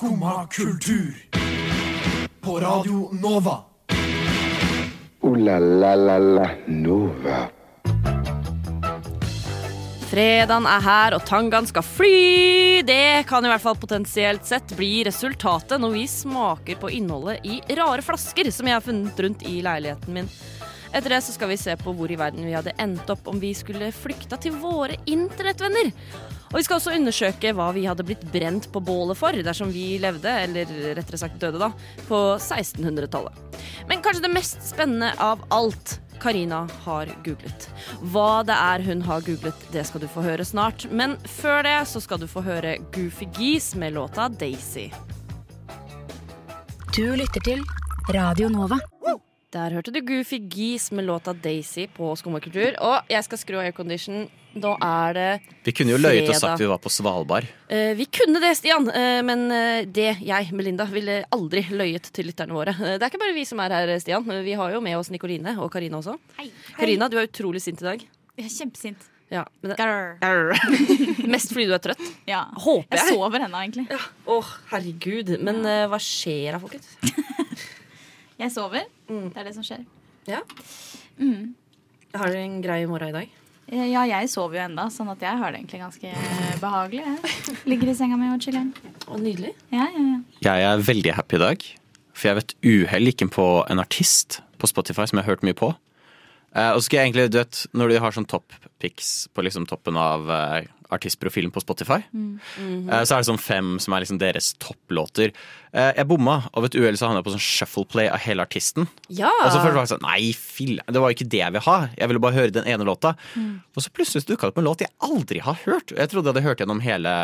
Skumma kultur. På Radio Nova. O-la-la-la-la Nova. Fredagen er her, og tangaen skal fly! Det kan i hvert fall potensielt sett bli resultatet når vi smaker på innholdet i rare flasker som jeg har funnet rundt i leiligheten min. Etter det så skal vi se på hvor i verden vi hadde endt opp om vi skulle flykta til våre internettvenner. Og vi skal også undersøke hva vi hadde blitt brent på bålet for dersom vi levde, eller rettere sagt døde, da, på 1600-tallet. Men kanskje det mest spennende av alt Karina har googlet. Hva det er hun har googlet, det skal du få høre snart. Men før det så skal du få høre Goofy Geese med låta Daisy. Du lytter til Radio Nova. Der hørte du Goofy Geese med låta Daisy på Skummakultur. Og jeg skal skru av aircondition. Da er det Vi kunne jo løyet og sagt vi var på Svalbard. Eh, vi kunne det, Stian, eh, men eh, det, jeg, Melinda, ville aldri løyet til lytterne våre. Eh, det er ikke bare vi som er her, Stian. Eh, Vi har jo med oss Nikoline og Karina også. Hei. Karina, du er utrolig sint i dag. Jeg er kjempesint. Ja, men det, Grr. Mest fordi du er trøtt. Ja. Håper Jeg jeg. sover ennå, egentlig. Å, herregud. Men uh, hva skjer da, folkens? Jeg sover. Det er det som skjer. Ja. Mm. Har dere en grei morgen i dag? Eh, Ja, jeg sover jo enda, sånn at jeg har det egentlig ganske behagelig. Jeg. Ligger i senga mi og chiller'n. Og nydelig. Ja, ja, ja. Jeg er veldig happy i dag, for jeg vet uhell gikk inn på en artist på Spotify som jeg har hørt mye på. Eh, og så skal jeg egentlig, du vet, Når du har sånn top pics på liksom toppen av uh, artistprofilen på Spotify, eh, så er det sånn fem som er liksom deres topplåter. Jeg bomma, ved et uhell så havna jeg på sånn shuffle play av hele artisten. Ja. Og så først var jeg sånn, nei, fil, det var jo ikke det jeg ville ha. Jeg ville bare høre den ene låta. Og så plutselig dukka det opp en låt jeg aldri har hørt. Jeg trodde jeg hadde hørt gjennom hele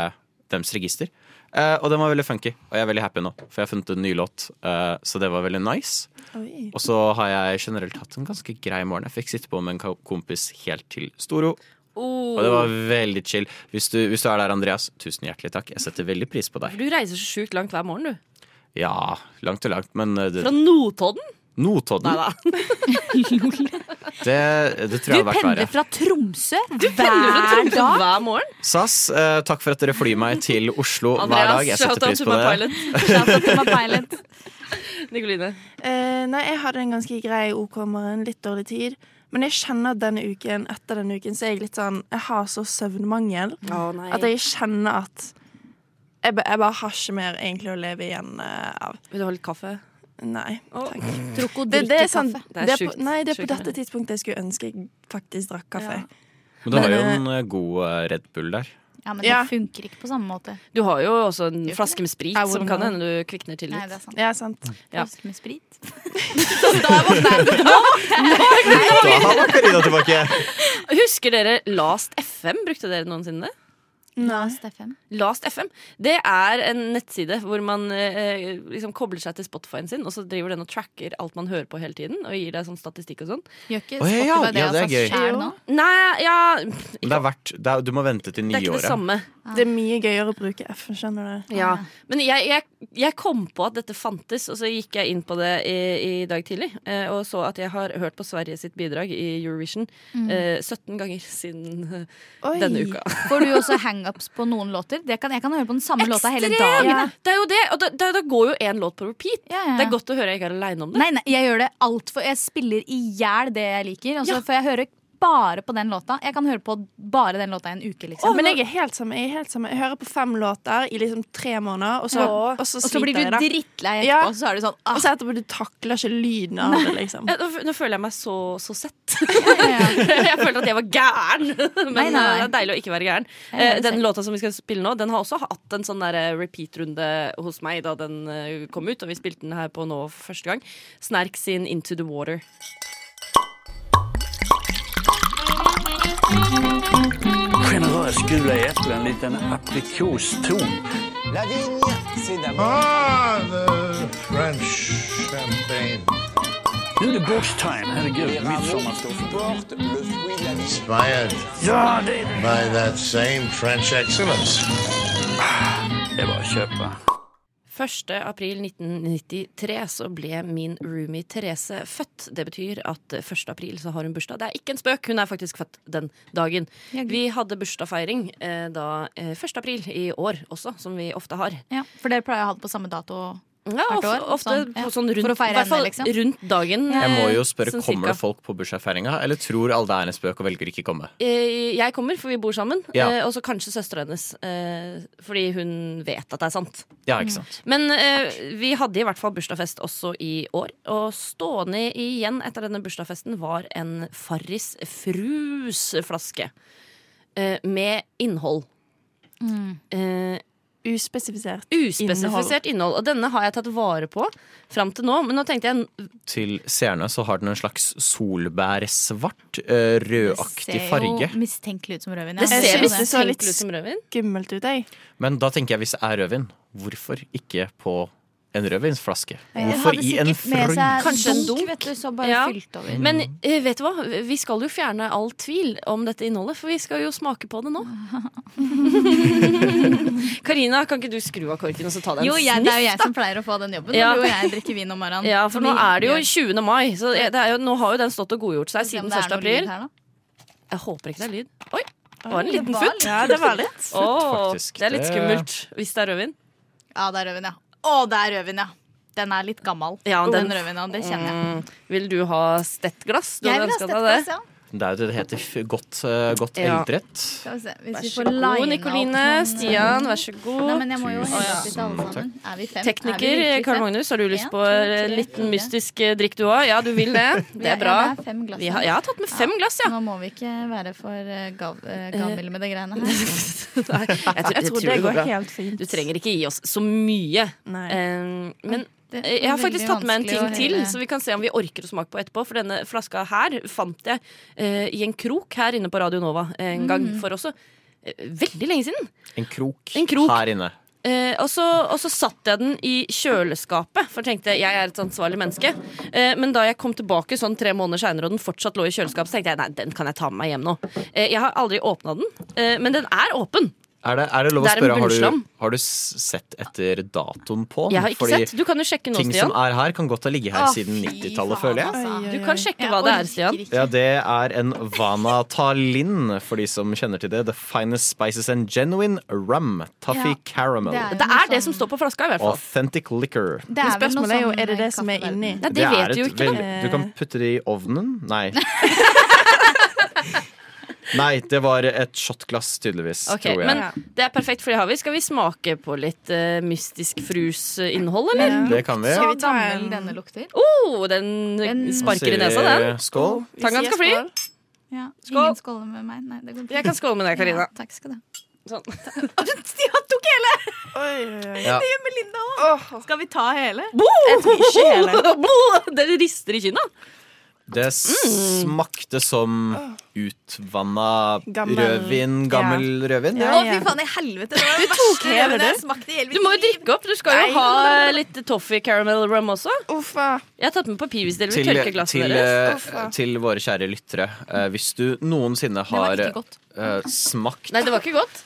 deres register. Eh, og den var veldig funky, og jeg er veldig happy nå, for jeg har funnet en ny låt. Uh, så det var veldig nice. Oi. Og så har jeg generelt hatt en ganske grei morgen. Jeg fikk sitte på med en kompis helt til Storo, Oh. og det var veldig chill. Hvis du, hvis du er der, Andreas, tusen hjertelig takk. Jeg setter veldig pris på deg. Du reiser så sjukt langt hver morgen, du. Ja, langt og langt, men uh, Fra Notodden? Notodden, Nei da. det, det tror jeg har vært pendler verre. fra Tromsø Du pendler fra hver Tromsø dag. hver morgen. SAS, eh, takk for at dere flyr meg til Oslo hver dag. Jeg setter pris på det. To my pilot. Nikoline. Eh, nei, jeg hadde en ganske grei OK morgen, litt dårlig tid. Men jeg kjenner at denne uken, etter denne uken så er jeg litt sånn Jeg har så søvnmangel oh, at jeg kjenner at jeg, jeg bare har ikke mer egentlig å leve igjen eh, av. Vil du ha litt kaffe? Nei. Takk. Og Det, det er sånn, drikke kaffe. Det er er på, sjukt. nei, det er på dette tidspunktet jeg skulle ønske jeg faktisk drakk kaffe. Ja. Men du har jo en eh, god eh, Red Bull der. Ja, men det Ja. funker ikke på samme måte. Du har jo også en flaske med sprit som kan hende du kvikner til Nei, litt. det er sant. Ja, sant. Ja. Flaske med sprit. Da var Karina tilbake! Husker dere Last FM? Brukte dere noensinne det? Last FM. Last FM Det er en nettside hvor man eh, liksom kobler seg til Spotify-en sin, og så driver den og tracker alt man hører på hele tiden, og gir deg sånn statistikk og sånn. Gjør ikke Å, ja, ja, Spotify det ja, det er gøy. nå? Nei, ja ikke. det er verdt, det er, du må vente til Det er ikke det nyåret. samme. Det er mye gøyere å bruke F, skjønner du. Ja. Men jeg, jeg, jeg kom på at dette fantes, og så gikk jeg inn på det i, i dag tidlig. Eh, og så at jeg har hørt på Sverige sitt bidrag i Eurovision eh, 17 ganger siden eh, Oi. denne uka. Får du også hangups på noen låter? Det kan, jeg kan høre på den samme låta hele dagen. dagen. Det er jo det! Og da, da, da går jo én låt på repeat. Ja, ja, ja. Det er godt å høre jeg ikke er aleine om det. Nei, nei, jeg gjør det altfor Jeg spiller i hjel det jeg liker, og så Ja. får jeg høre bare på den låta. Jeg kan høre på bare den låta i en uke, liksom. Men jeg er helt samme. Jeg, er helt samme. jeg hører på fem låter i liksom tre måneder, og så, Ja. og så og så blir du drittlei etterpå, Ja. så er du sånn Og ah, så etterpå du takler ikke lyden av det, liksom. Ja, nå, nå føler jeg meg så, så sett. ja, ja. jeg følte at jeg var gæren. Men Nei, nei, nei. det er deilig å ikke være gæren. Eh, den låta som vi skal spille nå, den har også hatt en sånn eh, repeat-runde hos meg da den eh, kom ut, og vi spilte den her på nå for første gang. Snerk sin Into the Water. Generös gula eple, en liten aprikoston. La vigne, c'est d'abord. Ah, the French champagne. Nå er det bords-time, herregud. Vigne. Inspired Ja, det det. by that same French excellence. Det er bare å köpa. 1. april 1993 så ble min roomie Therese født. Det betyr at 1. april så har hun bursdag. Det er ikke en spøk, hun er faktisk født den dagen. Vi hadde bursdagsfeiring eh, da eh, 1. april i år også, som vi ofte har. Ja, For dere pleier å ha det på samme dato Ja, hvert ofte, år? ofte ja. sånn rundt, For å feire hvert fall henne, liksom? rundt dagen. Jeg må jo spørre, sånn Kommer det folk på bursdagsfeiringa, eller tror alle det er en spøk og velger ikke komme? Eh, Jeg kommer, for vi bor sammen. Ja. eh, Og så kanskje søstera hennes, eh, fordi hun vet at det er sant. Ja, ikke sant? Men eh, vi hadde i hvert fall bursdagsfest også i år. Og stående igjen etter denne bursdagsfesten var en Farris Frus-flaske. Eh, med innhold. Eh, Uspesifisert. uspesifisert innhold. Og denne har jeg tatt vare på fram til nå. Men nå tenkte jeg Til seerne så har den en slags solbærsvart, eh, rødaktig farge. Det ser jo mistenkelig ut som rødvin. Det ser det mistenkelig ut som rødvin. Skummelt ut, jeg. Men da tenker jeg hvis det er rødvin, hvorfor ikke på en rødvinsflaske? Hvorfor i en frøy? Kanskje en dunk, vet du, så bare Ja. fylt over. Men eh, vet du hva? Vi skal jo fjerne all tvil om dette innholdet, for vi skal jo smake på det nå. Karina, kan ikke du skru av korken og så ta deg en Jo, jeg, det er jo jeg da? som pleier å få den jobben. Ja. Når jeg drikker vin om morgenen. Ja, for nå er det jo 20. mai, så det er jo, nå har jo den stått og godgjort seg siden det er 1. april. her. Jeg håper ikke det er lyd. Oi, det var en liten futt. Ja, det var litt. Åh, det er litt skummelt hvis det er rødvin. Ja, det er rødvin, ja. Å, det er rødvin, ja. Den er litt gammel. Ja, den, den- rødvinen, det kjenner jeg. Mm, vil du ha stettglass? Du Jeg vil ha stettglass, ja. Det er jo det det heter godt, eh, godt Ja. eldrett. Skal vi se. Hvis Vær så får god, Nikoline. Stian, vær så god. Nei, men jeg må jo helle Tusen alle sammen. Er vi fem? Er Tekniker vi Karl? Magnus, har du lyst på en liten mystisk eh, drikk du òg? Ja, du vil det. Det er bra. Ja, det er fem glass Vi har, jeg har tatt med fem glass, ja. Nå må vi ikke være for uh, gav, eh, med de greiene her. Nei, jeg, tror, Jeg tror det går helt fint. Du trenger ikke gi oss så mye. Nei. Eh, men Det eh, jeg har faktisk tatt med en ting til, så vi kan se om vi orker å smake på etterpå. For denne flaska her fant jeg eh, i en krok her inne på Radio Nova en gang Mm. for også eh, veldig lenge siden. En krok, En krok. her inne. Eh, og, så, og så satt jeg den i kjøleskapet, for jeg tenkte jeg er et ansvarlig menneske. Eh, men da jeg kom tilbake sånn tre måneder seinere og den fortsatt lå i kjøleskapet, så tenkte jeg nei, den kan jeg ta med meg hjem nå. Eh, jeg har aldri åpna den, eh, men den er åpen. Er det, er det lov å Det er spørre, har du, har du sett etter datoen på den? Jeg har ikke Fordi sett. Du kan jo sjekke nå, ting som er her, kan godt ha ligget her ah, siden 90-tallet, føler jeg. altså. Oi, oi, Du kan sjekke Jeg hva det er, Stian. ikke. Ja, det er en Vanatalin, for de som kjenner til det. The finest spices and genuine rum. Tuffy Ja, caramel. det er- Det er det som står på flaska, i hvert fall. Authentic liquor. Det er Men spørsmålet er jo sånn er det det som er inni. Nei, det, det vet du jo ikke, da. Du kan putte det i ovnen. Nei. Nei, det var et shotglass, tydeligvis. Okay, tror jeg. Men det er perfekt, for det har vi. Skal vi smake på litt uh, mystisk frus-innhold, eller? det kan vi. Skal vi ta med en- denne lukter. Oh, den, Den- sparker i nesa, den. Skål. Vi Tangan sier skal fly. skål. Ja. Skål. Ingen skåler med meg. Nei, det går Jeg kan skåle med deg, Karina. Ja, takk skal du. Sånn. Stian tok hele! Oi, oi, oi. Ja. Melinda òg. Skal vi ta hele? Jeg tror ikke hele. Det rister i kinna. Det smakte som utvanna Gammel- rødvin. Gammel rødvin. Ja, Å, fy faen i helvete! Det var det tok verste jeg du. må jo drikke opp. Du skal jo Nei. ha litt toffee caramel rum også. Uffa. Jeg har tatt med papirvis-deler. Til, Vil tørke glassene til, deres. til våre kjære lyttere. eh, hvis du noensinne Det var har ikke godt. eh, smakt Nei, det var ikke godt.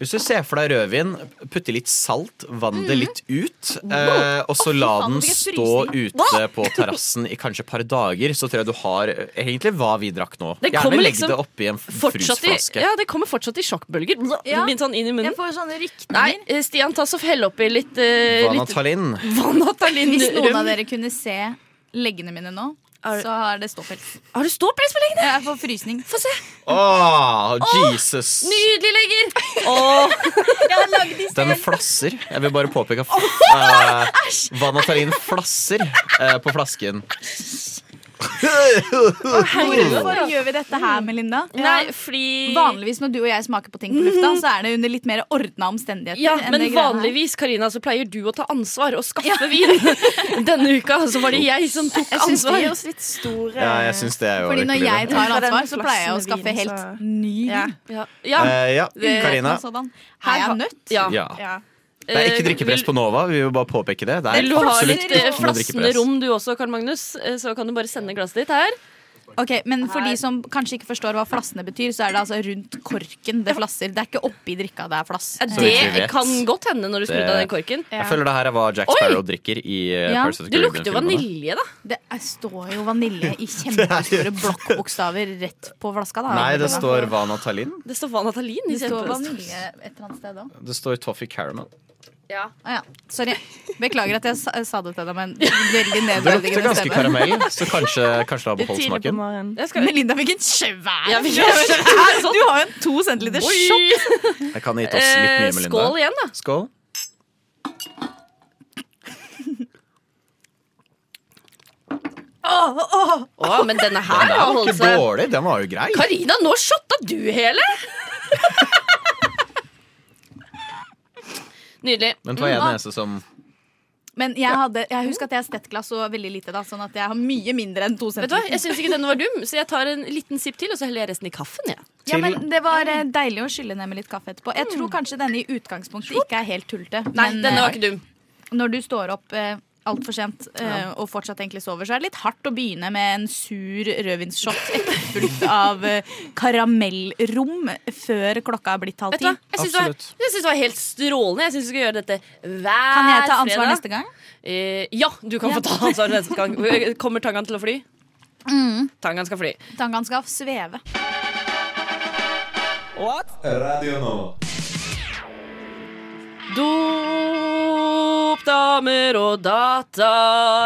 Hvis du ser for deg rødvin, putte litt salt, vann det litt ut, eh, og så la den stå ute på terrassen i kanskje et par dager, så tror jeg du har eh, egentlig hva vi drakk nå. Det Gjerne kommer legg liksom det oppi en Fortsatt i, frusflaske. ja, det kommer fortsatt i sjokkbølger. Ja. Litt sånn inn i munnen. Jeg får sånne rykninger. Nei, eh, Stian, ta så hell oppi litt, uh, litt Vanatalin. Vanatalin Hvis noen av dere kunne se leggene mine nå, så har det ståpels. Har du ståpels på leggene? Jeg får frysning. Få se. Åh, Jesus! Nydelig legger! Oh. Jeg har lagd de Den flasser. Jeg vil bare påpeke at uh, Vanatarin flasser uh, på flasken. Hvorfor gjør vi dette her, Melinda? Nei, fordi Vanligvis når du og jeg smaker på ting på lufta, så er det under litt mer ordna omstendigheter. Ja, men vanligvis Karina, så pleier du å ta ansvar og skaffe vin. Denne uka så var det jeg som tok Jeg syns det ansvar. gir oss litt store Ja, jeg synes det er jo Fordi når jeg tar ansvar, så pleier jeg å skaffe vin, helt ny Ja. vin. Ja, ja. Ja, Det- Karina. Her er jeg nødt? ja. Ja. Det er ikke Eh, drikkepress på Nova. Vi vil bare påpeke det. Det er du har litt eh, flassende rom du også, Karl Magnus, eh, så kan du bare sende glasset ditt her. Ok, Men for de som kanskje ikke forstår hva flassene betyr, så er det altså rundt korken det flasser. Det er ikke oppi drikka det er flass. Det kan godt hende når du skrur av den korken. Jeg føler det her er hva Jack Oi! Sparrow drikker i Ja, Pirates of the Det lukter jo vanilje, da. Det er, står jo vanilje i kjempestore blokkbokstaver rett på flaska. Da. Nei, det står Vanatalin. Det står Vanatalin. i Det står vanilje et eller annet sted òg. Det står Toffee Caramel. Ja. Ah, ja. Sorry. Beklager at jeg sa, sa det til deg Men en veldig Det lukter ganske stemme. karamell, så kanskje, kanskje det har beholdt smaken. skal... Melinda fikk en svær Ja, Du har jo en to centiliter shot. Jeg kan gitt oss litt mye, Eh, Melinda. skål igjen, da. Skål. Å, men denne Den her der har var ikke dårlig, den var jo grei. Karina, nå shotta du hele! Nydelig. Men var jeg den eneste som Men jeg, hadde, jeg husker at jeg har stettglass og veldig lite, da, sånn at jeg har mye mindre enn to Vet du hva. Jeg syns ikke denne var dum, så jeg tar en liten sipp til, og så heller jeg resten i kaffen. Ja. Ja, men Det var eh, deilig å skylle ned med litt kaffe etterpå. Jeg tror kanskje denne i utgangspunktet ikke er helt tullete. Nei, men, denne eh, var ikke dum. når du står opp eh, altfor sent eh, og fortsatt egentlig sover, så er det litt hardt å begynne med en sur rødvinsshot etterfulgt av eh, karamellrom før klokka er blitt halv ti. Jeg syns det, det var helt strålende. Jeg syns vi skal gjøre dette hver fredag. Kan jeg ta ansvar fredag. neste gang? Eh, ja, du kan Ja. få ta ansvar neste gang. Kommer tangaen til å fly? Mm. Tangaen skal fly. Tangaen skal sveve. What? Radio Nå Dop, damer og data.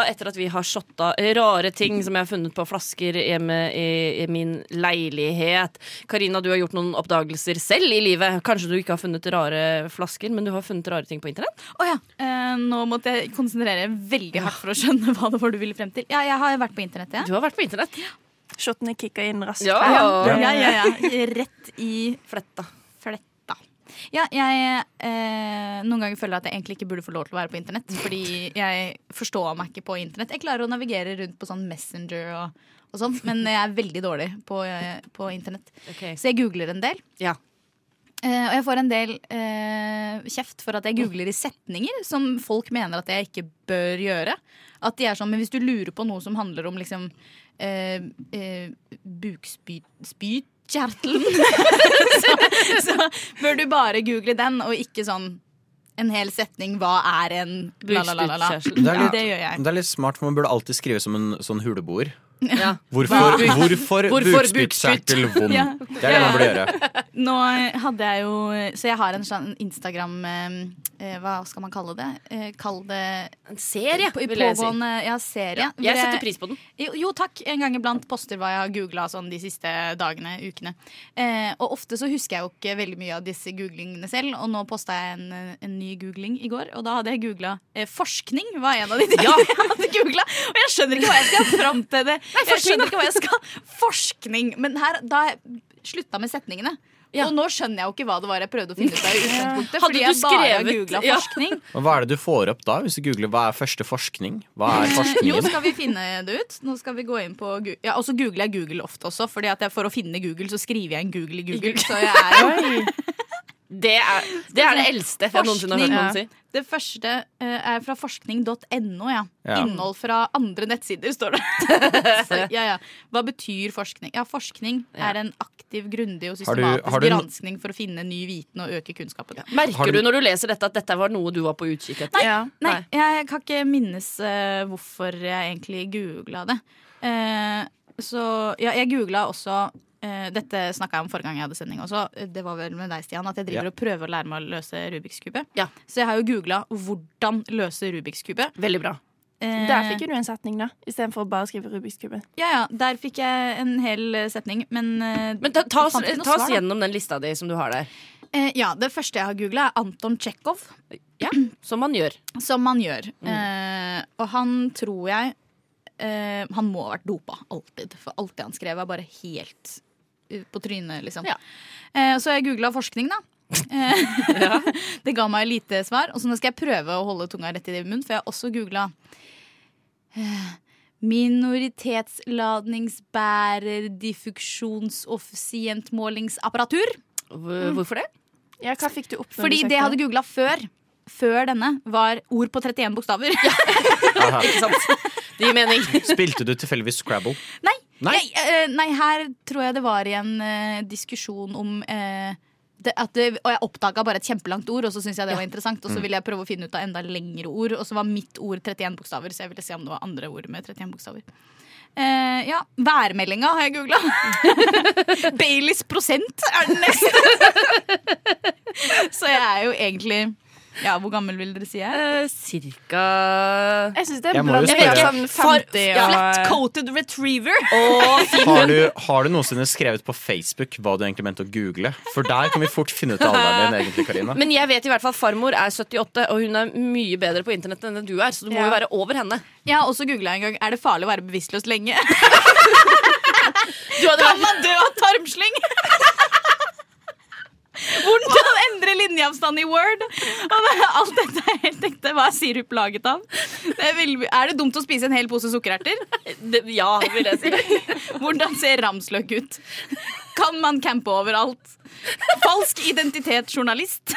Etter at vi har shotta rare ting som jeg har funnet på flasker hjemme i, i min leilighet. Karina, du har gjort noen oppdagelser selv i livet. Kanskje du ikke har funnet rare flasker, men du har funnet rare ting på internett? Å ja. Eh, nå måtte jeg konsentrere veldig hardt for å skjønne hva det var du ville frem til. Ja, jeg har vært på internett, ja Du har vært på internett. Shottene kicka inn raskt. Ja. Ja, ja, ja, ja. Rett i Fletta. Ja, jeg eh, noen ganger føler at jeg egentlig ikke burde få lov til å være på internett. Fordi jeg forstår meg ikke på internett. Jeg klarer å navigere rundt på sånn Messenger og, og sånn, men jeg er veldig dårlig på, eh, på internett. Okay. Så jeg googler en del. Ja. Eh, og jeg får en del eh, kjeft for at jeg googler i setninger som folk mener at jeg ikke bør gjøre. At de er sånn, men Hvis du lurer på noe som handler om liksom eh, eh, bukspytkjertelen, så, så bør du bare google den, og ikke sånn en hel setning 'hva er en la, la, la, la, la. Det Ja, det gjør jeg. Det er litt smart, for man burde alltid skrive som en sånn huleboer. Ja. Hvorfor, hvorfor, Hvorfor bukspyttkjertel vond? Ja. Det er det man burde gjøre. Nå hadde jeg jo Så jeg har en sånn Instagram eh, Hva skal man kalle det? Eh, Kall det En serie, på- vil jeg si. ja, serie. Ja, Jeg setter pris på den. Jo, jo takk. En gang iblant poster hva jeg har googla sånn de siste dagene, ukene. Eh, og ofte så husker jeg jo ikke veldig mye av disse googlingene selv. Og nå posta jeg en, en ny googling i går, og da hadde jeg googla eh, forskning. var en av de tingene jeg hadde googla. Og jeg skjønner ikke hva jeg skal fram til det. jeg skjønner ikke hva jeg skal Forskning. Men her, da jeg slutta med setningene. Ja. Og nå skjønner jeg jo ikke hva det var jeg prøvde å finne ut av i utgangspunktet. Hadde Fordi du jeg bare skrevet- googla Ja. forskning. Men hva er det du får opp da, hvis du googler hva er første forskning? Hva er Jo, forskningen? skal vi finne det ut? Nå skal vi gå inn på Google. Ja, og så googler jeg Google ofte også, Fordi at jeg, for å finne Google så skriver jeg en Google i Google. Så jeg er jo Det er det, er det eldste jeg noensinne har hørt noen si. Det første uh, er fra forskning.no, ja. Ja. Innhold fra andre nettsider, står det. så, ja, ja. Hva betyr forskning? Ja, Forskning Ja. er en aktiv, grundig og Har du- systematisk har du granskning for å finne ny viten og øke kunnskapen. Merker du- du når du leser dette at dette var noe du var på utkikk etter? Ja. Nei, jeg kan ikke minnes uh, hvorfor jeg egentlig googla det. Eh, så ja, jeg googla også eh, Dette snakka jeg om forrige gang jeg hadde sending også. Det var vel med deg, Stian, at jeg driver Ja. og prøver å lære meg å løse Rubiks kube. Ja. Så jeg har jo googla 'hvordan løse Rubiks kube'. Veldig bra. Eh, Der fikk jo du en setning, da. Istedenfor å bare skrive Rubiks kube. Ja, ja, der fikk jeg en hel eh, setning, men eh, Men ta, ta, oss, ta oss gjennom den lista di som du har der. Eh, ja, det første jeg har googla, er Anton Tsjekhov. Ja, Som man gjør. Som man gjør. Mm. Eh, og han tror jeg eh, Han må ha vært dopa. Alltid. For alt det han skrev, er bare helt eh, på trynet, liksom. Ja. Eh, så jeg googla forskning, da. Eh, det ga meg lite svar. Og så nå skal jeg prøve å holde tunga rett i munnen, for jeg har også googla Minoritetsladningsbærer diffuksjonsoffisientmålingsapparatur. Hvor- Hvorfor det? Ja, hva fikk du opp? Fordi det jeg hadde googla før, før denne, var ord på 31 bokstaver. Ja. Ikke sant? Det gir mening. Spilte du tilfeldigvis Scrabble? Nei, Nei. Jeg, eh, nei, her tror jeg det var i en eh, diskusjon om eh, det, at det, Og jeg oppdaga bare et kjempelangt ord, og så syntes jeg det var interessant. Og så Mm. ville jeg prøve å finne ut av enda lengre ord, og så var mitt ord 31 bokstaver. Så jeg ville se om det var andre ord med 31 bokstaver. Eh, ja, Værmeldinga har jeg googla. Baileys prosent er den neste. så jeg er jo egentlig Ja, hvor gammel vil dere si jeg er? Eh, cirka Jeg syns det er Jeg må jo blanding spørre. av sånn 50 og Flat-coated retriever. Har du, har du noensinne skrevet på Facebook hva du egentlig mente å google? For der kan vi fort finne ut alderen din, egentlig, Karina. Men jeg vet i hvert fall farmor er 78, og hun er mye bedre på internett enn det du er. Så du må Ja. jo være over henne. Jeg har også googla en gang Er det farlig å være bevisstløs lenge. Du hadde Kan man dø av tarmslyng? Hvordan endre linjeavstand i Word? Alt dette er helt ekte. Hva er sirup laget av? Det er, det dumt å spise en hel pose sukkererter? Ja, vil jeg si. Hvordan ser ramsløk ut? Kan man campe overalt? Falsk identitet journalist?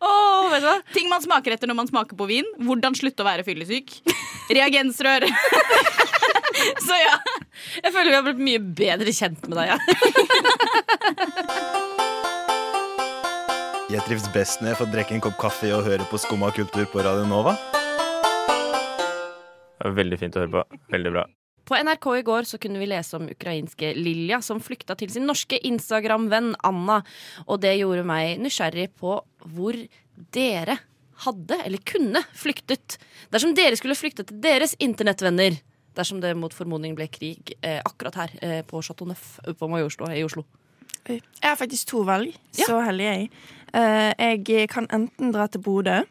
Åh, vet du hva? Ting man smaker etter når man smaker på vin. Hvordan slutte å være fyllesyk? Reagensrør. Så ja. Jeg føler vi har blitt mye bedre kjent med deg. Ja. Jeg trives best når jeg får drikke en kopp kaffe og høre på Skumma kultur på Radio Nova. Veldig fint å høre på. Veldig bra. På NRK i går så kunne vi lese om ukrainske Lilja som flykta til sin norske Instagram-venn Anna. Og det gjorde meg nysgjerrig på hvor dere hadde, eller kunne, flyktet. Dersom dere skulle flykte til deres internettvenner. Dersom det mot formodning ble krig eh, akkurat her eh, på Chateau Neuf på Majorstua i Oslo. Jeg har faktisk to valg. Så heldig er jeg. Eh, jeg kan enten dra til Bodø.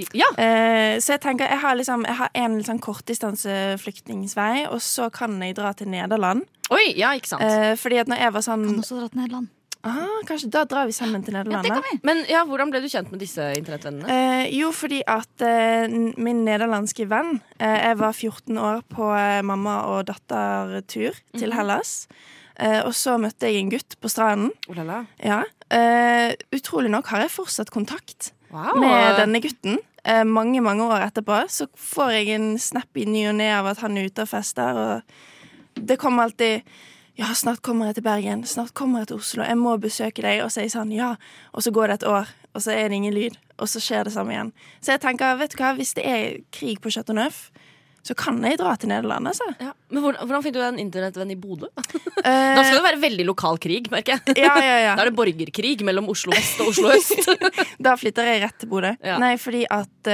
Eh, så jeg tenker jeg har, liksom, jeg har en liksom kortdistanseflyktningsvei, og så kan jeg dra til Nederland. Oi, ja, ikke sant Eh, fordi at når jeg var sånn Kan også dra til Nederland. Ah, Kanskje da drar vi sammen til Nederland. Ja, Men ja, hvordan ble du kjent med disse internettvennene? Eh, jo, fordi at eh, min nederlandske venn eh, Jeg var 14 år på eh, mamma og datter-tur til Mhm. Hellas. Eh, og så møtte jeg en gutt på stranden. Oh. Ja. Eh, utrolig nok har jeg fortsatt kontakt Wow. med denne gutten. Eh, mange, mange år etterpå så får jeg en snap i ny og ne av at han er ute og fester. Og det kommer alltid Ja, snart kommer jeg til Bergen. Snart kommer jeg til Oslo. Jeg må besøke deg. Og så er jeg sånn, ja. Og så går det et år, og så er det ingen lyd. Og så skjer det samme igjen. Så jeg tenker, vet du hva, hvis det er krig på Chateau Neuf, så kan jeg dra til Nederland, altså. Ja. Men hvordan, hvordan fikk du en internettvenn i Bodø? Eh, Da skal det være veldig lokal krig, merker jeg. Ja, ja, ja. Da er det borgerkrig mellom Oslo vest og Oslo øst. Da flytter jeg rett til Bodø. Nei, fordi at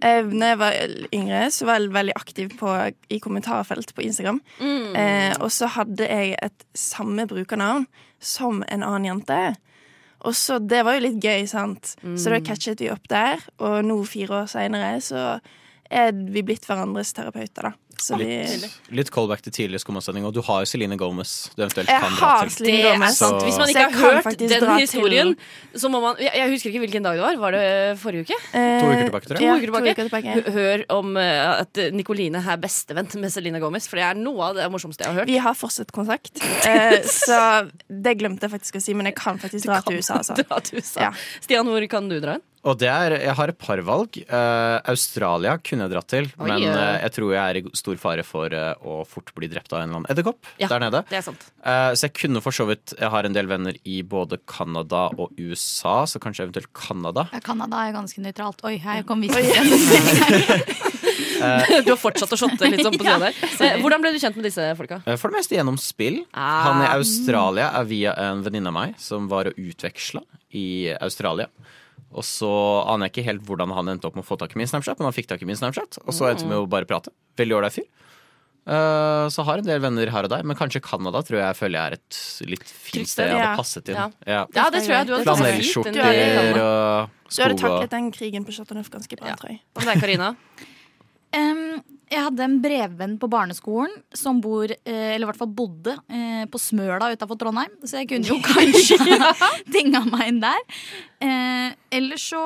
eh, når jeg var yngre, så var jeg veldig aktiv på, i kommentarfelt på Instagram. Mm. Eh, og så hadde jeg et samme brukernavn som en annen jente. Og så Det var jo litt gøy, sant? Så da Mm. catchet vi opp der. Og nå, fire år seinere, så er vi blitt hverandres terapeuter, da. Så vi Litt callback til tidligere skummasending, og du har jo Celine Gomez du eventuelt Jeg kan dra har til. Det er sant. Hvis man ikke har hørt den historien, til- så må man jeg, jeg husker ikke hvilken dag det var. Var det forrige uke? Eh, To uker tilbake, tror jeg. To Ja, uker tilbake. to uker tilbake. Hø- Hør om eh, at Nicoline er bestevenn med Celine Gomez, for det er noe av det morsomste jeg har hørt. Vi har fortsatt kontakt. Eh, så det glemte jeg faktisk å si, men jeg kan faktisk dra til USA. Altså. Dra til USA. Ja. Stian, hvor kan du dra hen? Og det er, jeg har et par valg. Uh, Australia kunne jeg dratt til, Oi, men eh, jeg tror jeg er i stor fare for uh, å fort bli drept av en eller annen edderkopp Ja. der nede. Det er sant. Eh, så jeg kunne for så vidt Jeg har en del venner i både Canada og USA, så kanskje eventuelt Canada. Ja, er ganske nøytralt. Oi, her kom vi Du har fortsatt å shotte litt sånn på siden der. Hvordan ble du kjent med disse folka? For det meste gjennom spill. Ah. Han i Australia er via en venninne av meg som var og utveksla i Australia. Og så aner jeg ikke helt hvordan han endte opp med å få tak i min Snapchat, men han fikk tak i min Snapchat, og så endte vi med å bare prate. Veldig ålreit fyr. Eh, så har en del venner her og der, men kanskje Canada tror jeg føler jeg er et litt fint sted jeg hadde passet inn. Ja. Ja. Ja, det tror jeg du hadde Flanellskjorter og Du hadde taklet den krigen på Chateau Neuf ganske bra, tror jeg. Hva med deg, Karina? Jeg hadde en brevvenn på barneskolen som bor, eh, eller i hvert fall bodde, eh, på Smøla utafor Trondheim. Så jeg kunne jo kanskje dinga meg inn der. Eh, ellers så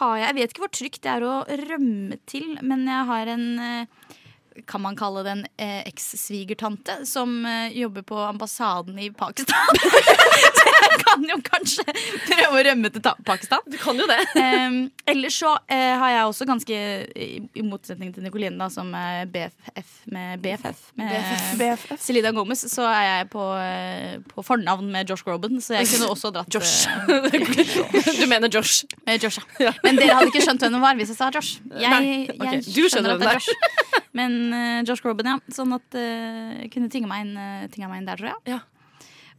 har jeg Jeg vet ikke hvor trygt det er å rømme til, men jeg har en eh, kan man kalle det en eh, eks-svigertante som eh, jobber på ambassaden i Pakistan. så jeg kan jo kanskje prøve å rømme til ta Pakistan. Du kan jo det. Um, ellers så eh, har jeg også ganske, i, i motsetning til Nicoline, da, som er BFF med BFF med BFF. Selena Gomez, så er jeg på, eh, på fornavn med Josh Groban, så jeg kunne også dratt Josh. eh, Du mener Josh? med Josh, ja. Men dere hadde ikke skjønt hvem hun var hvis jeg sa Josh. Jeg, Nei, ok. jeg Du skjønner at det er Josh. Men eh, Josh Groban, ja. Sånn at uh, kunne tinga meg eh, meg inn der, tror jeg. Ja.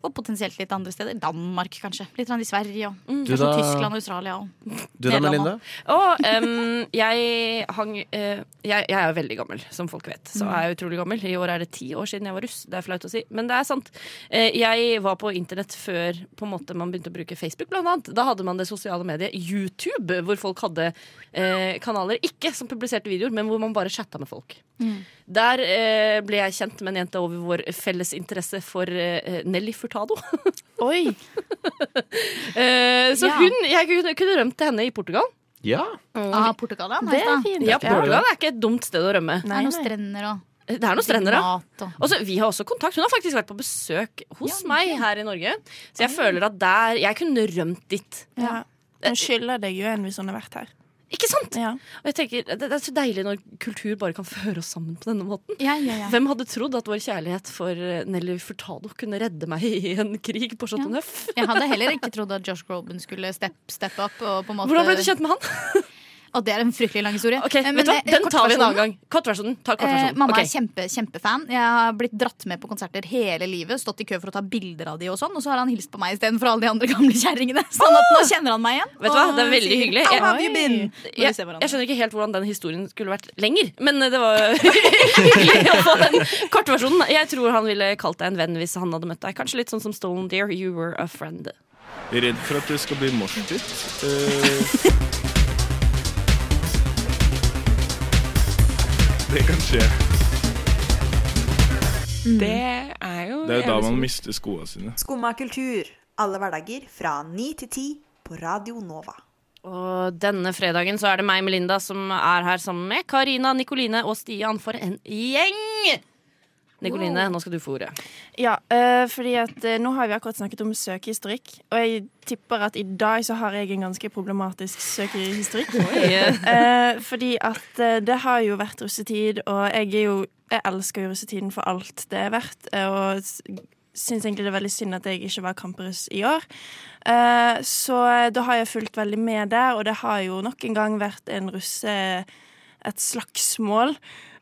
Og potensielt litt andre steder. Danmark, kanskje. Litt sånn i Sverige og mm. kanskje da- Tyskland og Australia. Og Du da, Melinda? Og um, jeg hang uh, jeg, jeg er veldig gammel, som folk vet. Så Mm. er jeg utrolig gammel. I år er det ti år siden jeg var russ. Det er flaut å si, men det er sant. Uh, jeg var på internett før på en måte man begynte å bruke Facebook, blant annet. Da hadde man det sosiale mediet YouTube, hvor folk hadde uh, kanaler ikke som publiserte videoer, men hvor man bare chatta med folk. Mm. Der eh, ble jeg kjent med en jente over vår felles interesse for eh, Nelly Furtado. Oi! Eh, så Ja. hun, jeg kunne, kunne rømt til henne i Portugal. Ja. ah, Portugal, ja. Det er fint. Ja, Ja. Portugal er ikke et dumt sted å rømme. Det er noen strender og Det er noen strender, ja. vi har også kontakt. Hun har faktisk vært på besøk hos meg her i Norge. Så jeg føler at der Jeg kunne rømt dit. Ja. Hun skylder deg jo en hvis hun har vært her. Ikke sant? Ja. Og jeg tenker, det, er så deilig når kultur bare kan føre oss sammen på denne måten. ja, ja, ja. Hvem hadde trodd at vår kjærlighet for eh, Nelly Furtado kunne redde meg i en krig på Chateau Neuf? Jeg hadde heller ikke trodd at Josh Groban skulle steppe step up. Hvordan ble du kjent med han? Og det er en fryktelig lang historie. Ok, men, vet du hva? Den tar vi en annen gang. Kortversjonen. Ta Eh, mamma okay. er kjempe, kjempefan. Jeg har blitt dratt med på konserter hele livet. Stått i kø for å ta bilder av de og sånn. Og så har han hilst på meg istedenfor alle de andre gamle kjerringene. Sånn at nå kjenner han meg igjen. Vet du hva? Det er veldig sier, hyggelig. Jeg-? Jeg, jeg skjønner ikke helt hvordan den historien skulle vært lenger, men det var hyggelig å få den kortversjonen. Jeg tror han ville kalt deg en venn hvis han hadde møtt deg. Kanskje litt sånn som Stolen Dear, you were a friend. Redd for at det skal bli moshpit. Eh, det kan skje. Det er jo Det er jo da man mister skoene sine. Skumma kultur. Alle hverdager fra ni til ti på Radio Nova. Og denne fredagen så er det meg, Melinda, som er her sammen med Karina, Nikoline og Stian for en gjeng! Nikoline, nå skal du få ordet. Ja, uh, fordi at uh, nå har vi akkurat snakket om søkehistorikk, og jeg tipper at i dag så har jeg en ganske problematisk søkehistorikk. uh, fordi at det har jo vært russetid, og jeg er jo Jeg elsker jo russetiden for alt det er verdt, og syns egentlig det er veldig synd at jeg ikke var kamperruss i år. Så da har jeg fulgt veldig med der, og det har jo nok en gang vært en russe... Et slagsmål.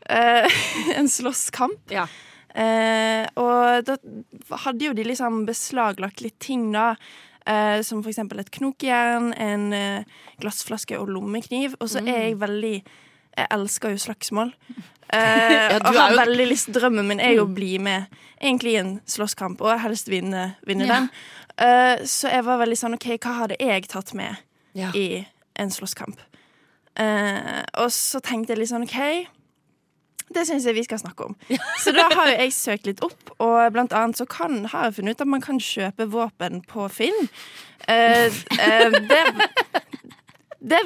Eh, en slåsskamp. Ja. Eh, og da hadde jo de liksom beslaglagt litt ting, da. Eh, som for eksempel et knokjern, en eh, glassflaske og lommekniv. Og så er jeg veldig Jeg elsker jo slagsmål. Eh, Ja, og har jo- veldig lyst Drømmen min er jo å bli med egentlig i en slåsskamp, og helst vinne, vinne Ja. den. Eh, så jeg var veldig sånn OK, hva hadde jeg tatt med Ja. i en slåsskamp? Eh, og så tenkte jeg litt sånn OK, det syns jeg vi skal snakke om. Så da har jeg søkt litt opp, og blant annet så kan, har jeg funnet ut at man kan kjøpe våpen på Finn. Uh, uh, det, det,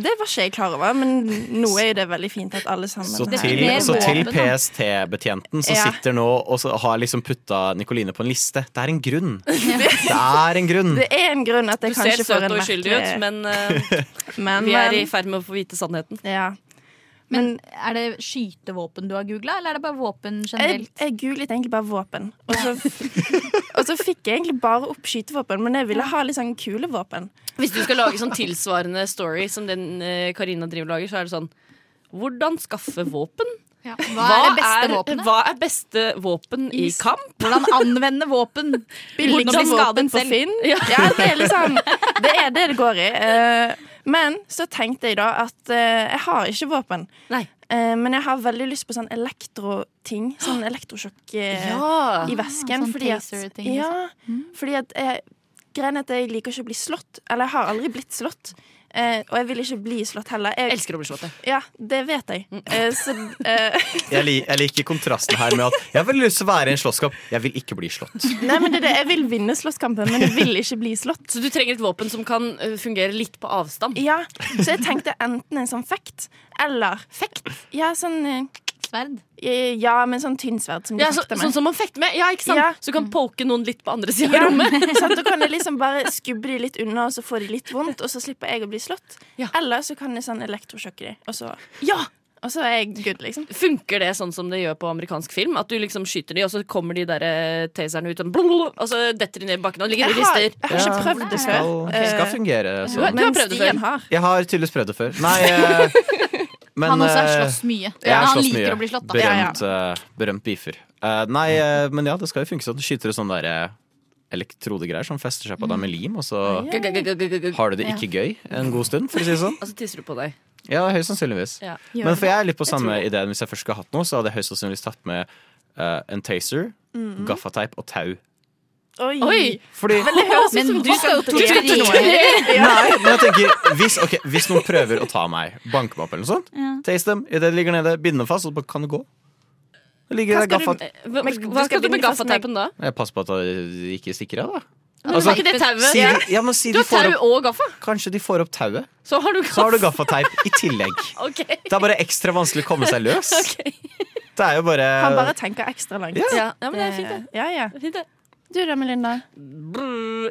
det var ikke jeg klar over, men nå er jo det veldig fint at alle sammen Så til, så til PST-betjenten som Ja. sitter nå og så har liksom putta Nikoline på en liste. Det er en grunn. Det er en grunn. Det er en grunn at Du jeg ser kanskje får en og uskyldig ut, men uh, Men- vi er i ferd med å få vite sannheten. Ja. Men er det skytevåpen du har googla, eller er det bare våpen generelt? jeg googlet egentlig bare våpen. Og så, og så fikk jeg egentlig bare opp skytevåpen, men jeg ville ha litt sånn kule våpen. Hvis du skal lage sånn tilsvarende story som den eh, Karina driver lager, så er det sånn Hvordan skaffe våpen? Ja. Hva er det beste våpenet? Hva er beste våpen i kamp? Hvordan anvende våpen? Billigste våpen på. Finn. Ja, det er liksom Det er det det går i. Eh, Men så tenkte jeg da at eh, jeg har ikke våpen. Eh, Men jeg har veldig lyst på sånn elektroting. Sånn elektrosjokk eh, Ja. i vesken. Sånn fordi at, taser-ting, ja, fordi at jeg, Greien er at jeg liker ikke å bli slått. Eller jeg har aldri blitt slått. Eh, og jeg vil ikke bli slått heller. Jeg elsker å bli slått. Ja, det vet jeg. Eh, så eh, Jeg, lik, jeg liker kontrasten her med at jeg har veldig lyst til å være i en slåsskamp. Jeg vil ikke bli slått. Nei, men det er det. Jeg vil vinne slåsskampen, men jeg vil ikke bli slått. Så du trenger et våpen som kan eh, fungere litt på avstand? Ja, så jeg tenkte enten en sånn fekt eller Fekt? Ja, sånn eh, Sverd? Ja, men sånn tynnsverd som de Ja, så, fekter med. sånn som man fekter med. Ja, ikke sant? Ja. Så du kan poke noen litt på andre sida Ja, av rommet. sånn, da kan jeg liksom bare skubbe de litt unna, og så får de litt vondt, og så slipper jeg å bli slått. Eller så kan jeg sånn elektrosjokke de, og så Ja! Og så er jeg good, liksom. Funker det sånn som det gjør på amerikansk film? At du liksom skyter de, og så kommer de der eh, taserne ut, og, så detter de ned i bakken og ligger og rister? jeg har ikke prøvd det skal, før. skal fungere Du har, sånn. du har prøvd det før? har. Jeg har tydeligvis prøvd det før. Nei, eh, men Han også har eh, slåss mye. Ja, han slåss liker mye. å bli slått, da. Berømt, uh, berømt beefer. Uh, nei, uh, men ja, det skal jo funke sånn. Du skyter sånn derre elektrodegreier som fester seg på deg med lim, og så har du det ikke gøy en god stund, for å si det sånn. Og så tisser du på deg. Ja, høyst sannsynligvis. Ja. Men for jeg er litt på samme ideen. Hvis jeg først skulle hatt noe, så hadde jeg høyst sannsynligvis tatt med uh, en taser, Mhm. gaffateip og tau. Oi! Oi. Fordi Men det høres ut Men som du skal torturere. noen. Nei, men jeg tenker hvis, okay, hvis noen prøver å ta meg, banke meg opp eller noe sånt, Ja. taste dem idet de ligger nede, binde dem fast, og så kan det gå. Det ligger Hva skal gaffat... du, Hva, hva du skal du med gaffateipen da? Jeg passer på at de ikke stikker av, da. Men Altså, ikke det tauet? Si ja, men si Du har tau opp, og gaffa. kanskje de får opp tauet. Så har du Så har du gaffateip i tillegg. okay. Det er bare ekstra vanskelig å komme seg løs. okay. Det er jo bare, Han bare tenker ekstra langt. Ja. Ja, ja, men det er fint, det. Ja, ja. det. er fint, det. Du da, Melinda?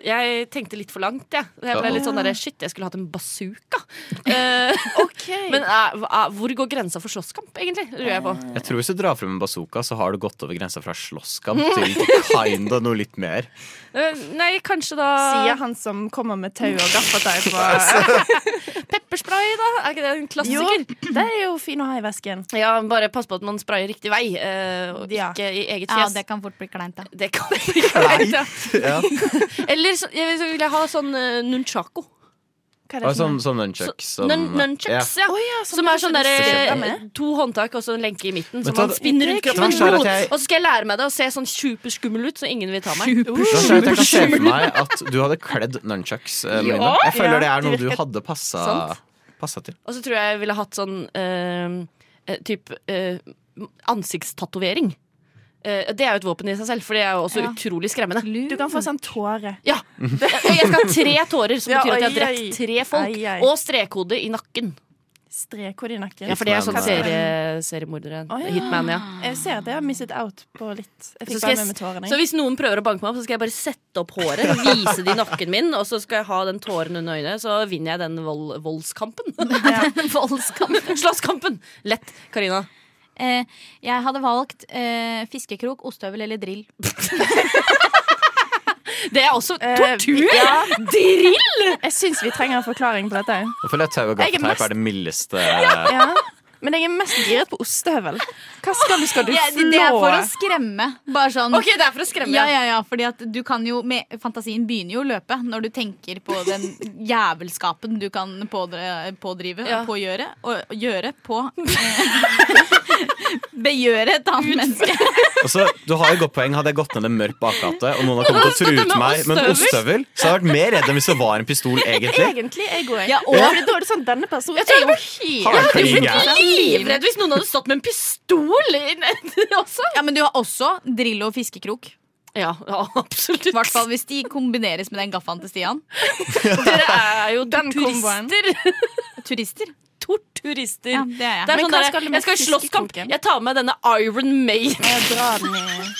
Jeg tenkte litt for langt, jeg. Jeg ble litt sånn der, Shit, jeg skulle hatt en bazooka. Eh, OK. men uh, hvor går grensa for slåsskamp, egentlig? Lurer jeg på. Jeg tror Hvis du drar frem en bazooka, så har du gått over grensa fra slåsskamp til kinda noe litt mer. Uh, Nei, kanskje da Sier han som kommer med tau og gaffateip og Pepperspray, da? Er ikke det en Jo, klassiker? det er jo fin å ha i vesken. Ja, bare pass på at man sprayer riktig vei, eh, og Ja. ikke i eget fjes. Ja, det kan fort bli kleint, da. det kan bli kleint, ja. Ja. Eller så, jeg vil, så vil jeg ha sånn uh, nunchako. Er for sånn, sånn nunchucks. Så- nun- Nunchucks, ja. Å ja, sånn Som er sånn som derre to håndtak og så en lenke i midten. Så Som man spinner rundt kroppen. jeg- Og så skal jeg lære meg det og se sånn superskummel ut, så ingen vil ta meg. Uh, jeg kan se for meg at du hadde kledd nunchucks. eh, Melinda. Ja. Jeg føler det er noe du hadde passa, Sant. Passa til. Og så tror jeg jeg ville hatt sånn uh, type uh, ansiktstatovering. Eh, det er jo et våpen i seg selv, for det er jo også Ja. utrolig skremmende. Du kan få sånn tåre. Ja, Jeg skal ha tre tårer, som Ja, betyr at jeg har drept tre folk. Og strekhode i nakken. Strekhode i nakken. Ja, for det er sånn serie, seriemordere. Oh, ja. Hitman, ja. Jeg ser at jeg har misset out på litt. Jeg Så, jeg, med med tårene. så hvis noen prøver å banke meg opp, så skal jeg bare sette opp håret, vise det i nakken min, og så skal jeg ha den tåren under øynene, så vinner jeg den vold, voldskampen. Voldskamp. Slåsskampen! Lett. Karina. Eh, jeg hadde valgt eh, fiskekrok, ostehøvel eller drill. Det er også tortur! Uh, ja. Drill! Jeg syns vi trenger en forklaring på dette. Hvorfor er at tau og gaffateip mest- er det mildeste Ja. Men jeg er mest giret på ostehøvel. Hva skal du? Skal du Ja, flå? det er for å skremme. Bare sånn Ok, det er for å skremme. Ja, ja, ja, fordi at du kan jo med, Fantasien begynner jo å løpe når du tenker på den jævelskapen du kan pådre, pådrive Ja. pågjøre. Og gjøre på eh, Begjøre et annet menneske. Også, Du har jo godt poeng. Hadde jeg gått ned en mørk bakgate, og noen har kommet og truet meg med en ostehøvel, så hadde jeg vært mer redd enn hvis det var en pistol, egentlig. Egentlig jeg òg. Ja, og- ja. da det sånn denne personen Jeg tror er jo Har helt. Livredd hvis noen hadde stått med en pistol i også. Ja, Men du har også drill og fiskekrok. Ja, ja absolutt. I hvert fall hvis de kombineres med den gaffaen til Stian. Dere er jo Den turister. Turister. Torturister. Ja, det er jeg. Det er sånn der, skal jeg skal i slåsskamp. Jeg tar med denne Iron Maid. Jeg drar den i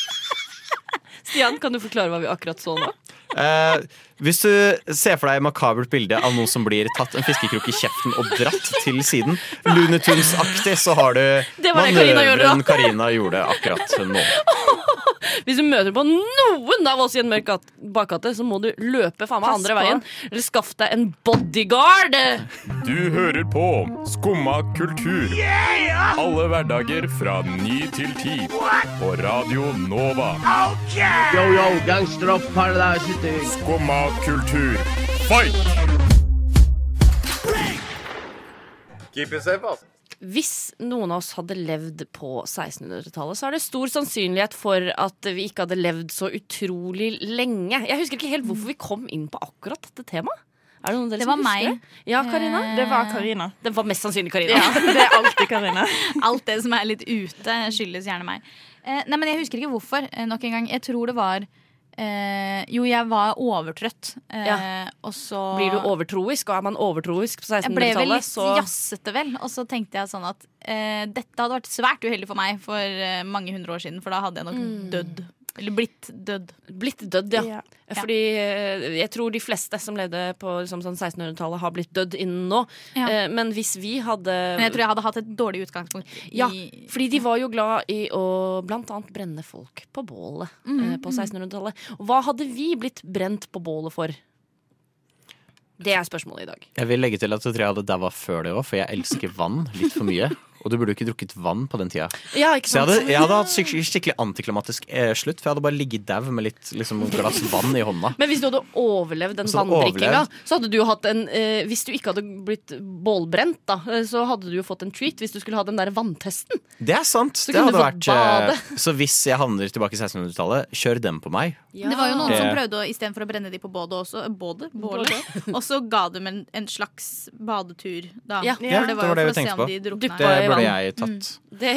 Stian, kan du forklare hva vi akkurat så nå? Eh, hvis du ser for deg makabert bilde av noen som blir tatt en fiskekrok i kjeften og dratt til siden, Looney Tunes-aktig, så har du gjorde, Karina gjorde akkurat nå. Hvis du møter på noen av oss i en mørk gat- bakgate, så må du løpe faen meg andre veien. Eller skaff deg en bodyguard. Du hører på Skumma kultur. Alle hverdager fra ny til ti. På Radio Nova. Yo, yo, gangsteropp, paradise. Skumma kultur. Fight! Keep it safe, ass. Hvis noen av oss hadde levd på 1600-tallet, så er det stor sannsynlighet for at vi ikke hadde levd så utrolig lenge. Jeg husker ikke helt hvorfor vi kom inn på akkurat dette temaet. Er det noen av dere Det som husker meg. det? Ja, Karina? Det var Karina. Det var mest sannsynlig Karina. Ja, det er alltid Karina. Alt det som er litt ute, skyldes gjerne meg. Eh, nei, men Jeg husker ikke hvorfor. Eh, nok en gang, Jeg tror det var Eh, jo, jeg var overtrøtt. Eh, Ja. Og så Blir du overtroisk, og er man overtroisk på Jeg ble vel 1600-tallet, litt så jazzete, vel. Og så tenkte jeg sånn at eh, dette hadde vært svært uheldig for meg for eh, mange hundre år siden, for da hadde jeg nok Mm. dødd. Eller blitt dødd. Blitt dødd, ja. Ja. Fordi eh, jeg tror de fleste som levde på liksom, sånn 1600-tallet, har blitt dødd innen nå. Ja. Eh, men hvis vi hadde Men jeg tror jeg hadde hatt et dårlig utgangspunkt. i- Ja, fordi de var jo glad i å blant annet brenne folk på bålet Mm, eh, på 1600-tallet. Hva hadde vi blitt brent på bålet for? Det er spørsmålet i dag. Jeg vil legge til at jeg tror jeg hadde daua før det òg, for jeg elsker vann litt for mye. Og du burde jo ikke drukket vann på den tida. Ja, ikke Så jeg hadde, jeg hadde hatt skikkelig, skikkelig antiklimatisk eh, slutt, for jeg hadde bare ligget dau med litt liksom, glass vann i hånda. Men hvis du hadde overlevd den vanndrikkinga, så hadde du jo hatt en eh, Hvis du ikke hadde blitt bålbrent, da, eh, så hadde du jo fått en treat hvis du skulle ha den der vanntesten. Det er sant. Så det hadde vært, eh, bade. så hvis jeg havner tilbake i 1600-tallet, kjør den på meg. Det var jo noen Det- som prøvde å istedenfor å brenne de på bålet også, både, bålet. og så ga de en, en slags badetur, da. Ja. Ja, For det var det vi å se tenkte på. de. Det burde jeg tatt. Det,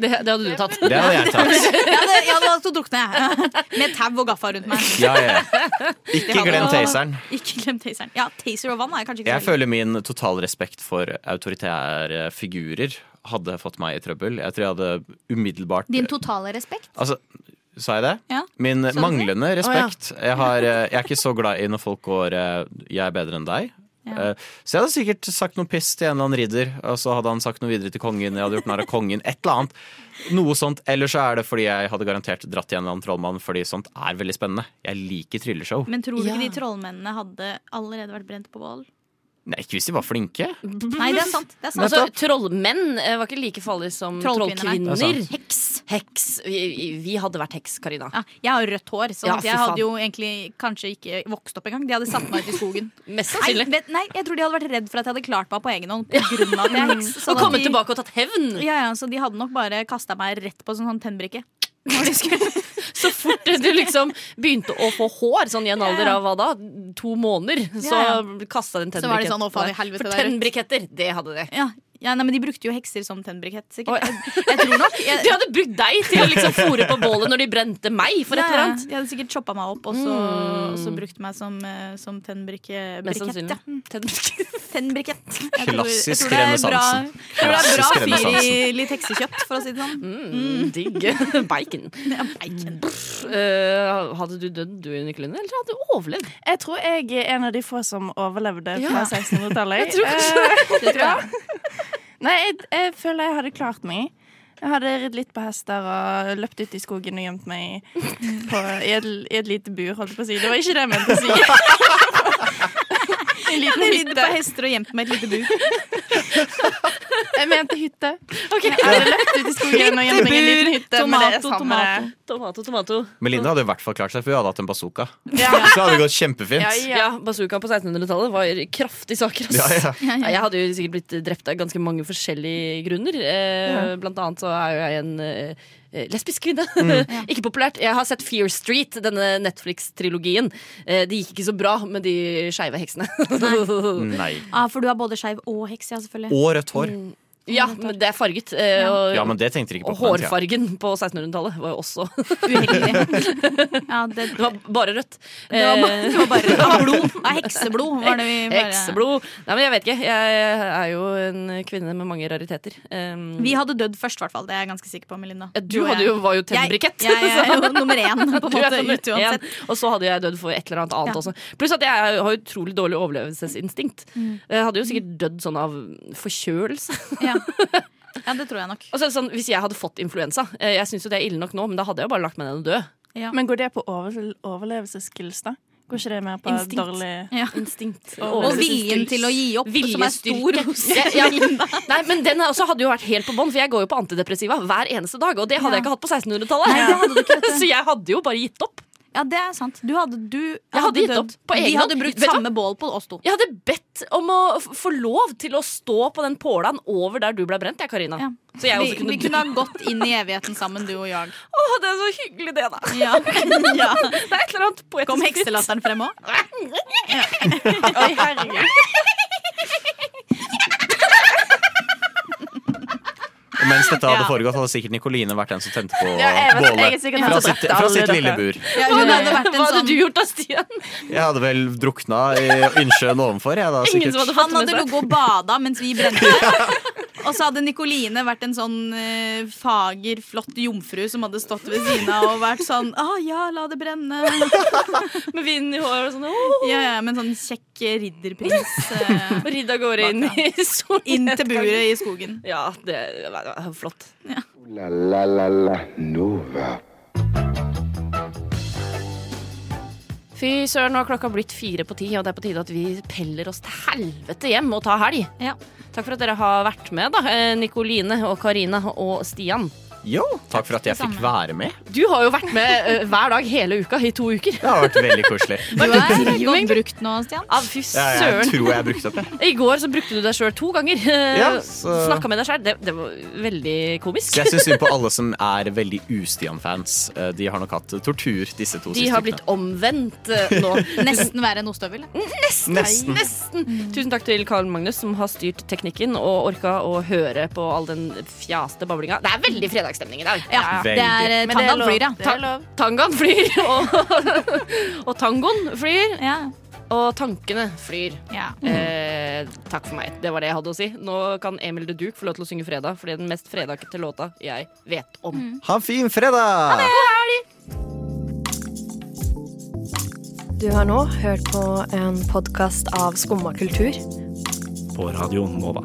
det, det hadde du tatt. Det hadde jeg tatt. Jeg hadde, jeg hadde valgt å drukne, jeg. Med tau og gaffa rundt meg. Ja, ja. Ikke glem taseren. Ikke glem taseren. Ja, taser og vann er kanskje ikke Jeg føler min total respekt for autoritære figurer hadde fått meg i trøbbel. Jeg tror jeg hadde umiddelbart Din totale respekt? Altså, sa jeg det? Ja. Min manglende respekt. Oh, ja. jeg, har, eh, jeg er ikke så glad i når folk går eh, 'jeg er bedre enn deg'. Ja. Eh, Så jeg hadde sikkert sagt noe piss til en eller annen ridder, og så hadde han sagt noe videre til kongen. Jeg hadde gjort narr av kongen, et eller annet. Noe sånt. Eller så er det fordi jeg hadde garantert dratt til en eller annen trollmann, fordi sånt er veldig spennende. Jeg liker trylleshow. Men tror du Ja. ikke de trollmennene hadde allerede vært brent på bål? Nei, ikke hvis de var flinke. Nei, det er sant. Det er sant. Altså, trollmenn eh, var ikke like farlige som Trollkvinner, er. Heks. Heks. Vi, vi hadde vært heks, Karina. Ja, jeg har rødt hår, så Ja, jeg hadde jo egentlig kanskje ikke vokst opp engang. De hadde satt meg ut i skogen. Mest sannsynlig. Nei, nei, jeg tror de hadde vært redd for at jeg hadde klart meg på egen hånd. På grunn av at jeg er heks. Og kommet de- tilbake og tatt hevn. Ja, ja, Så de hadde nok bare kasta meg rett på en sånn tennbrikke. Skulle- Så fort du liksom begynte å få hår, sånn i en alder av hva da? To måneder, så kasta den en Så var det sånn, «Å, faen i helvete, For det er tennbriketter, det hadde de. Ja, ja, nei, men De brukte jo hekser som tennbrikett, sikkert. Jeg, jeg tror nok jeg, De hadde brukt deg til å liksom fòre på bålet når de brente meg for et eller annet. De hadde sikkert choppa meg opp og så, Mm. og så brukt meg som, eh, som tennbrikke... Mest brikett, sannsynlig. ja. Tennbrikett. Tennbrikett. Klassisk renessansen. det er bra fyr i litt heksekjøtt, for å si det sånn. Mm, digg. Bacon. Ja, bacon. Uh, hadde du dødd du, Nicoline, eller hadde du overlevd? Jeg tror jeg er en av de få som overlevde Ja. fra 1600-tallet. Jeg tror kanskje Eh, Det tror ja. jeg. Nei, jeg, jeg føler jeg hadde klart meg. Jeg hadde ridd litt på hester og løpt ut i skogen og gjemt meg på, i, et, i et lite bur, holdt på å si. Det var ikke det jeg mente å si. En Jeg liten hadde ridd hytte. på hester og gjemt meg i et lite bur. Jeg mente hytte. Jeg hadde løpt ut i skogen og gjemt meg i en liten hytte. Tomato, Tomato. Tomato, tomato. Melinda hadde i hvert fall klart seg, for hun hadde hatt en bazooka. Ja. Så hadde det gått kjempefint. Ja, Ja, ja. bazooka på 1600-tallet var kraftig saker. Altså. Ja, ja. Ja, Jeg hadde jo sikkert blitt drept av ganske mange forskjellige grunner. Eh, Blant annet så er jo jeg en eh, lesbisk kvinne. ikke populært. Jeg har sett Fear Street, denne Netflix-trilogien. Eh, det gikk ikke så bra med de skeive heksene. Nei. Ah, for du er både skeiv og heks, ja, selvfølgelig. Og rødt hår. Ja, men det er farget. Eh, og, Ja, men det tenkte de ikke på. Og hårfargen på 1600-tallet var jo også Uheldig. Ja, det, Det var bare rødt. det, var, ba- Eh, det var bare det var blod. Ja, hekseblod var det vi bare Hekseblod. Nei, men jeg vet ikke. Jeg er jo en kvinne med mange rariteter. Um, Vi hadde dødd først, i hvert fall. Det er jeg ganske sikker på, Melinda. ja, du hadde jo, var jo tennbrikett. Jeg, jeg, jeg er jo nummer én, på en måte, ut uansett. Og så hadde jeg dødd for et eller annet annet Ja. også. Pluss at jeg har utrolig dårlig overlevelsesinstinkt. Mm. Jeg hadde jo sikkert dødd sånn av forkjølelse. Ja. Ja, det tror jeg nok. Altså, sånn, hvis jeg hadde fått influensa eh, Jeg syns jo det er ille nok nå, men da hadde jeg jo bare lagt meg ned og dø. Ja. Men går det på over, overlevelsesskills, da? Går ikke det mer på Instinkt. dårlig Ja. Instinkt. Og viljen til å gi opp, som er stor hos Ja, ja. Nei, men den også hadde jo vært helt på bånn, for jeg går jo på antidepressiva hver eneste dag. Og det hadde Ja. jeg ikke hatt på 1600-tallet. Nei, det hadde du ikke, vet du. Så jeg hadde jo bare gitt opp. Ja, det er sant. Du hadde, du hadde gitt dødd. opp på egen Vi hadde hånd. brukt Vet samme bål på oss to. Jeg hadde bedt om å få lov til å stå på den pålaen over der du ble brent, jeg, Karina. Ja. Så jeg også kunne vi kunne ha gått inn i evigheten sammen, du og jeg. Å, det er så hyggelig, det, da. Ja. ja. Det er et eller annet poetisk Kom hekselatteren frem òg? Oi, herregud. Og mens dette hadde foregått, hadde sikkert Nikoline vært den som tente på Ja, bålet fra sitt, fra sitt lille bur. Ja, Hva hadde sånn du gjort da, Stian? Jeg hadde vel drukna i innsjøen ovenfor, jeg da Ingen som hadde fått Han hadde ligget og bada mens vi brente. Og så hadde Nikoline vært en sånn eh, fager, flott jomfru som hadde stått ved siden av og vært sånn Å ja, la det brenne. Med vind i håret og sånn. Oh. Ja, ja, Med en sånn kjekk ridderprins. eh, Og ridd av gårde inn i solen. inn til buret i skogen. Ja, det var flott. Ja. la la la la Nova. Fy søren, nå har klokka blitt fire på ti, og det er på tide at vi peller oss til helvete hjem og tar helg. Ja. Takk for at dere har vært med, da. eh, Nikoline og Karina og Stian. Jo, takk for at jeg fikk være med. Du har jo vært med uh, hver dag hele uka i to uker. Det har vært veldig koselig. Du er godt brukt nå, Stian. Ah, fy Ja, jeg tror jeg brukte opp, jeg. I går så brukte du deg sjøl to ganger. Ja, så- Snakka med deg sjøl. Det, det var veldig komisk. Så jeg syns synd på alle som er veldig u-Stian-fans. Eh, De har nok hatt tortur, disse to De har blitt omvendt eh, nå. Nesten verre en ostehøvel. Nesten. Nesten. Nesten. Tusen takk til Karl Magnus, som har styrt teknikken og orka å høre på all den fjaste bablinga. Det er veldig fredagsstemning i dag. Ja, det er eh, Men det Tangan flyr, ja. Ta. Tangaen flyr, og, og tangoen flyr, ja. og tankene flyr. ja. Eh, takk for meg. Det var det jeg hadde å si. Nå kan Emil de Duke få lov til å synge fredag, for det er den mest fredagete låta jeg vet om. Ha en fin fredag! Du har nå hørt på en podkast av Skumma kultur. På Radio Nova.